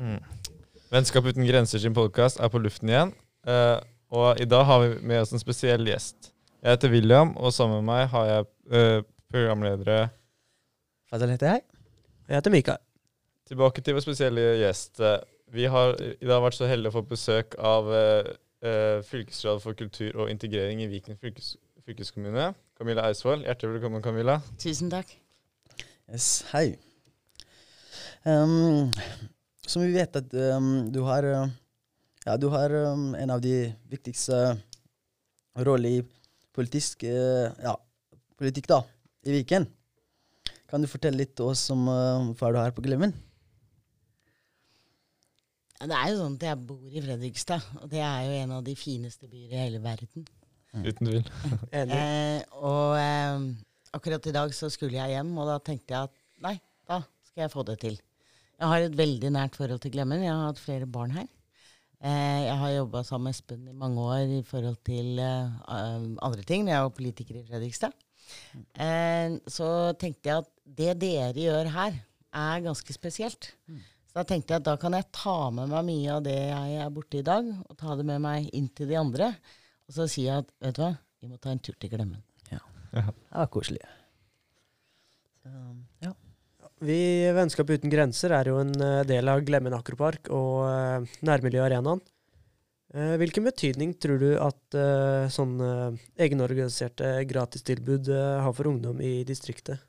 Mm. Vennskap uten grenser sin podkast er på luften igjen. Uh, og i dag har vi med oss en spesiell gjest. Jeg heter William, og sammen med meg har jeg uh, programledere Fadel heter jeg. Jeg heter Mikael. Tilbake til vår spesielle gjest. Eh, Vi har i dag vært så heldige å få besøk av uh, eh, fylkesråd for kultur og integrering i Viken fylkes, fylkeskommune. Camilla Eidsvoll. Hjertelig velkommen, Camilla. Tusen takk. Yes, hei. Um, som vi vet at um, du har uh, ja, du har um, en av de viktigste rollene i politisk, uh, ja, politikk da, i Viken. Kan du fortelle litt til oss om uh, hva du har på Glemmen? Ja, Det er jo sånn at jeg bor i Fredrikstad, og det er jo en av de fineste byer i hele verden. Uten tvil. Enig. Eh, og eh, akkurat i dag så skulle jeg hjem, og da tenkte jeg at nei, da skal jeg få det til. Jeg har et veldig nært forhold til Glemmen. Jeg har hatt flere barn her. Eh, jeg har jobba sammen med Espen i mange år i forhold til eh, andre ting. Jeg var politiker i Fredrikstad. Eh, så tenkte jeg at det dere gjør her, er ganske spesielt. Så da tenkte jeg at da kan jeg ta med meg mye av det jeg er borte i dag, og ta det med meg inn til de andre. Og så sier jeg at vet du hva, vi må ta en tur til Glemmen. Ja. Det var koselig. Så, ja. Vi Vennskap uten grenser er jo en eh, del av Glemmen akropark og uh, Nærmiljøarenaen. Eh, hvilken betydning tror du at sånne egenorganiserte gratistilbud har for ungdom i distriktet?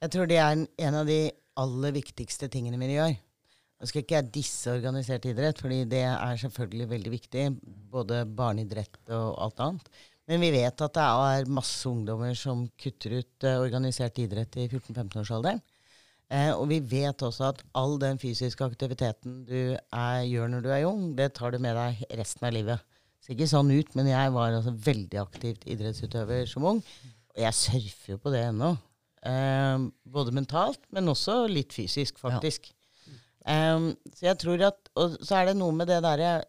Jeg tror det er en av de aller viktigste tingene vi gjør. Nå skal ikke jeg disse organisert idrett, fordi det er selvfølgelig veldig viktig. Både barneidrett og alt annet. Men vi vet at det er masse ungdommer som kutter ut eh, organisert idrett i 14-15-årsalderen. Eh, og vi vet også at all den fysiske aktiviteten du er, gjør når du er ung, det tar du med deg resten av livet. Ser ikke sånn ut, men jeg var altså veldig aktivt idrettsutøver som ung. Og jeg surfer jo på det ennå. Eh, både mentalt, men også litt fysisk, faktisk. Eh, så jeg tror at Og så er det noe med det derre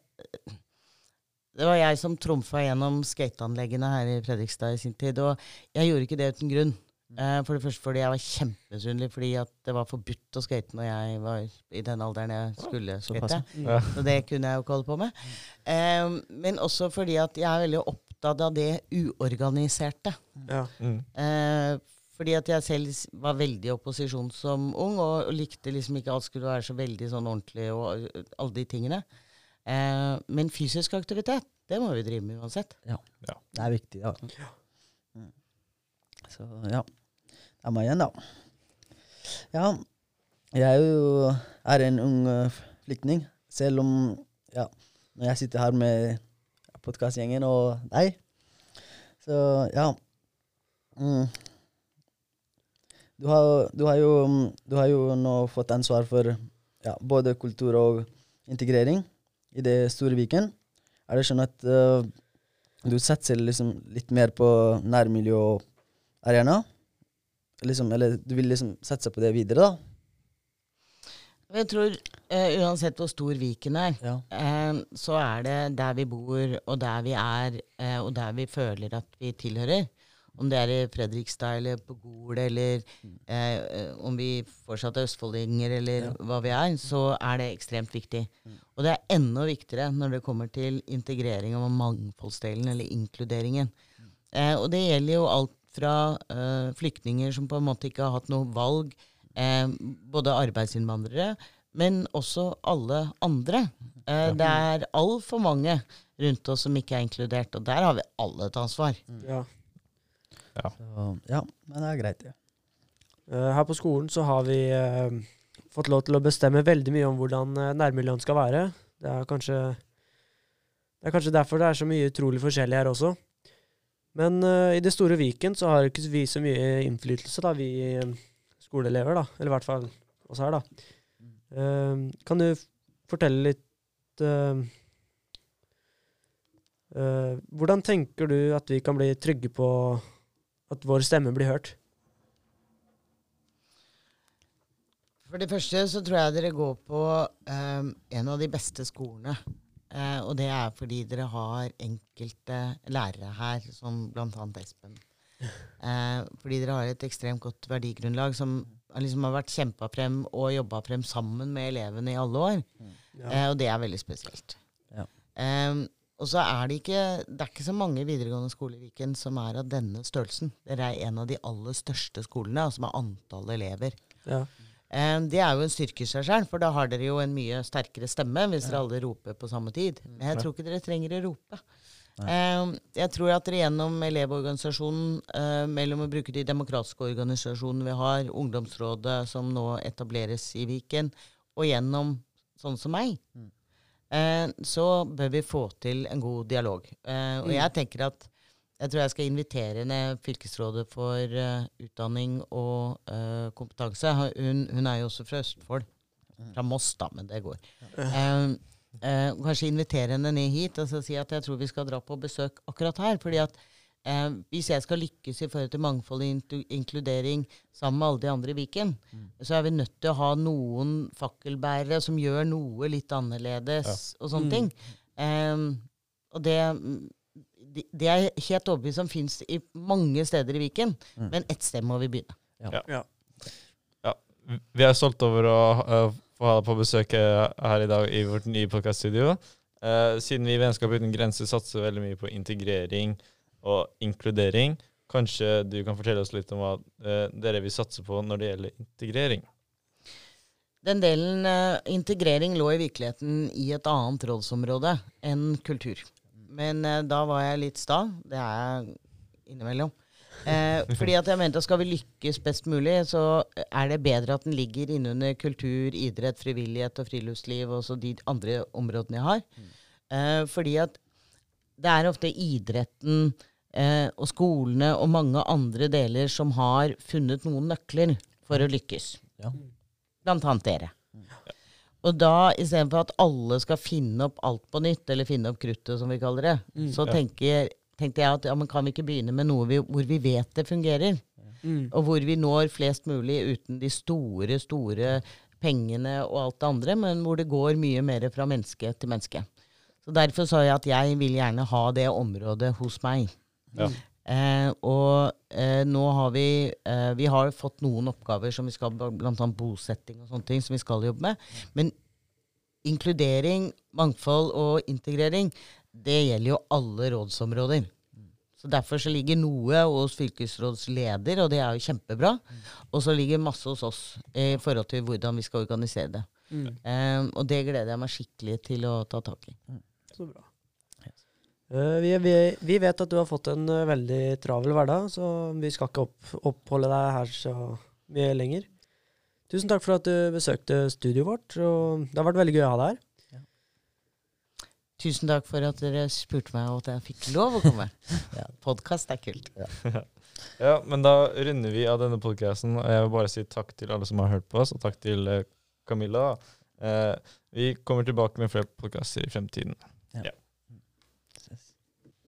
Det var jeg som trumfa gjennom skateanleggene her i Fredrikstad i sin tid. Og jeg gjorde ikke det uten grunn. Eh, for det første fordi jeg var kjempemisunnelig fordi at det var forbudt å skate når jeg var i den alderen jeg skulle skate. Ja. Så det kunne jeg jo ikke holde på med. Eh, men også fordi at jeg er veldig opptatt av det uorganiserte. Ja. Mm. Uh, fordi at jeg selv var veldig i opposisjon som ung, og, og likte liksom ikke alt skulle være så veldig sånn ordentlig og alle de tingene. Eh, men fysisk aktivitet, det må vi drive med uansett. Ja, Det er viktig, ja. ja. Så ja. Det er meg igjen, da. Ja, jeg er jo er en ung uh, flyktning, selv om ja, når jeg sitter her med podkastgjengen og deg Så ja. Mm. Du, har, du, har jo, mm, du har jo nå fått ansvar for ja, både kultur og integrering i det store Viken. Er det sånn at uh, du satser liksom litt mer på nærmiljøarena? Liksom, eller du vil liksom satse på det videre, da? Jeg tror uh, uansett hvor stor Viken er, Ja. uh, så er det der vi bor, og der vi er, uh, og der vi føler at vi tilhører. Om det er i Fredrikstad eller på Gol, eller eh, eh, om vi fortsatt er østfoldinger, eller Ja. hva vi er, så er det ekstremt viktig. Og det er enda viktigere når det kommer til integrering og mangfoldsdelen, eller inkluderingen. Eh, og det gjelder jo alt fra eh, flyktninger som på en måte ikke har hatt noe valg, eh, både arbeidsinnvandrere, men også alle andre. Eh, det er altfor mange rundt oss som ikke er inkludert, og der har vi alle et ansvar. Ja. Så, ja, men det er greit, det. Ja. her på skolen så har vi eh, fått lov til å bestemme veldig mye om hvordan uh, nærmiljøene skal være. Det er kanskje det er kanskje derfor det er så mye utrolig forskjellig her også. Men uh, i det store Viken så har ikke vi så mye innflytelse, da, vi eh, skoleelever. da, Eller i hvert fall oss her, da. Uh, kan du fortelle litt eh, eh, Hvordan tenker du at vi kan bli trygge på at vår stemme blir hørt? For det første så tror jeg dere går på um, en av de beste skolene. Uh, og det er fordi dere har enkelte lærere her, som bl.a. Espen. Uh, fordi dere har et ekstremt godt verdigrunnlag som liksom har vært kjempa frem og jobba frem sammen med elevene i alle år. Ja. Uh, og det er veldig spesielt. Ja. Eh, og så er det ikke Det er ikke så mange videregående skoler i Viken som er av denne størrelsen. Dere er en av de aller største skolene, altså med antall elever. Ja. Um, det er jo en styrke i seg selv, for da har dere jo en mye sterkere stemme hvis dere alle roper på samme tid. Men jeg tror ikke dere trenger å rope. Um, jeg tror at dere gjennom Elevorganisasjonen, uh, mellom å bruke de demokratiske organisasjonene vi har, ungdomsrådet som nå etableres i Viken, og gjennom sånn som meg, eh, så bør vi få til en god dialog. Eh, og jeg tenker at jeg tror jeg skal invitere ned Fylkesrådet for eh, utdanning og eh, kompetanse. Hun, hun er jo også fra Østfold. Fra Moss, da, men det går. Eh, eh, kanskje invitere henne ned hit og så si at jeg tror vi skal dra på besøk akkurat her. fordi at eh, hvis jeg skal lykkes i forhold til mangfold og inkludering sammen med alle de andre i Viken, så er vi nødt til å ha noen fakkelbærere som gjør noe litt annerledes og sånne Mm. ting. Eh, og det det det er helt overbevist om fins i mange steder i Viken, Mm. men ett sted må vi begynne. Ja. Vi er stolt over å eh, få ha deg på besøk eh, her i dag i vårt nye podkaststudio. Uh, siden vi i Vennskap uten grenser satser veldig mye på integrering og inkludering, kanskje du kan fortelle oss litt om hva eh, dere vil satse på når det gjelder integrering? Den delen eh, integrering lå i virkeligheten i et annet rådsområde enn kultur. Men eh, da var jeg litt sta. Det er jeg innimellom. Eh, fordi at jeg mente at skal vi lykkes best mulig, så er det bedre at den ligger innunder kultur, idrett, frivillighet og friluftsliv og så de andre områdene jeg har. Eh, fordi at det er ofte idretten eh, og skolene og mange andre deler som har funnet noen nøkler for å lykkes. Ja. Blant annet dere. Og da, istedenfor at alle skal finne opp alt på nytt, eller finne opp kruttet, som vi kaller det, Mm. så Ja. tenker, tenkte jeg at ja, men kan vi ikke begynne med noe vi, hvor vi vet det fungerer? Mm. Og hvor vi når flest mulig uten de store, store pengene og alt det andre, men hvor det går mye mer fra menneske til menneske. Så Derfor sa jeg at jeg vil gjerne ha det området hos meg. Ja. Eh, og eh, nå har vi eh, Vi har fått noen oppgaver som vi skal Blant annet bosetting og sånne ting som vi skal jobbe med. Men inkludering, mangfold og integrering, det gjelder jo alle rådsområder. Så Derfor så ligger noe hos fylkesrådsleder, og det er jo kjempebra. Og så ligger masse hos oss i forhold til hvordan vi skal organisere det. Mm. Eh, og det gleder jeg meg skikkelig til å ta tak i. Så bra. Eh, vi, vi, vi vet at du har fått en eh, veldig travel hverdag, så vi skal ikke opp, oppholde deg her så mye lenger. Tusen takk for at du besøkte studioet vårt, og det har vært veldig gøy å ha deg her. Tusen takk for at dere spurte meg og at jeg fikk lov å komme. Ja. Podkast er kult. Ja, men da runder vi av denne podkasten. Jeg vil bare si takk til alle som har hørt på oss, og takk til eh, Camilla. Eh, vi kommer tilbake med flere podkaster i fremtiden. Ja. Ja.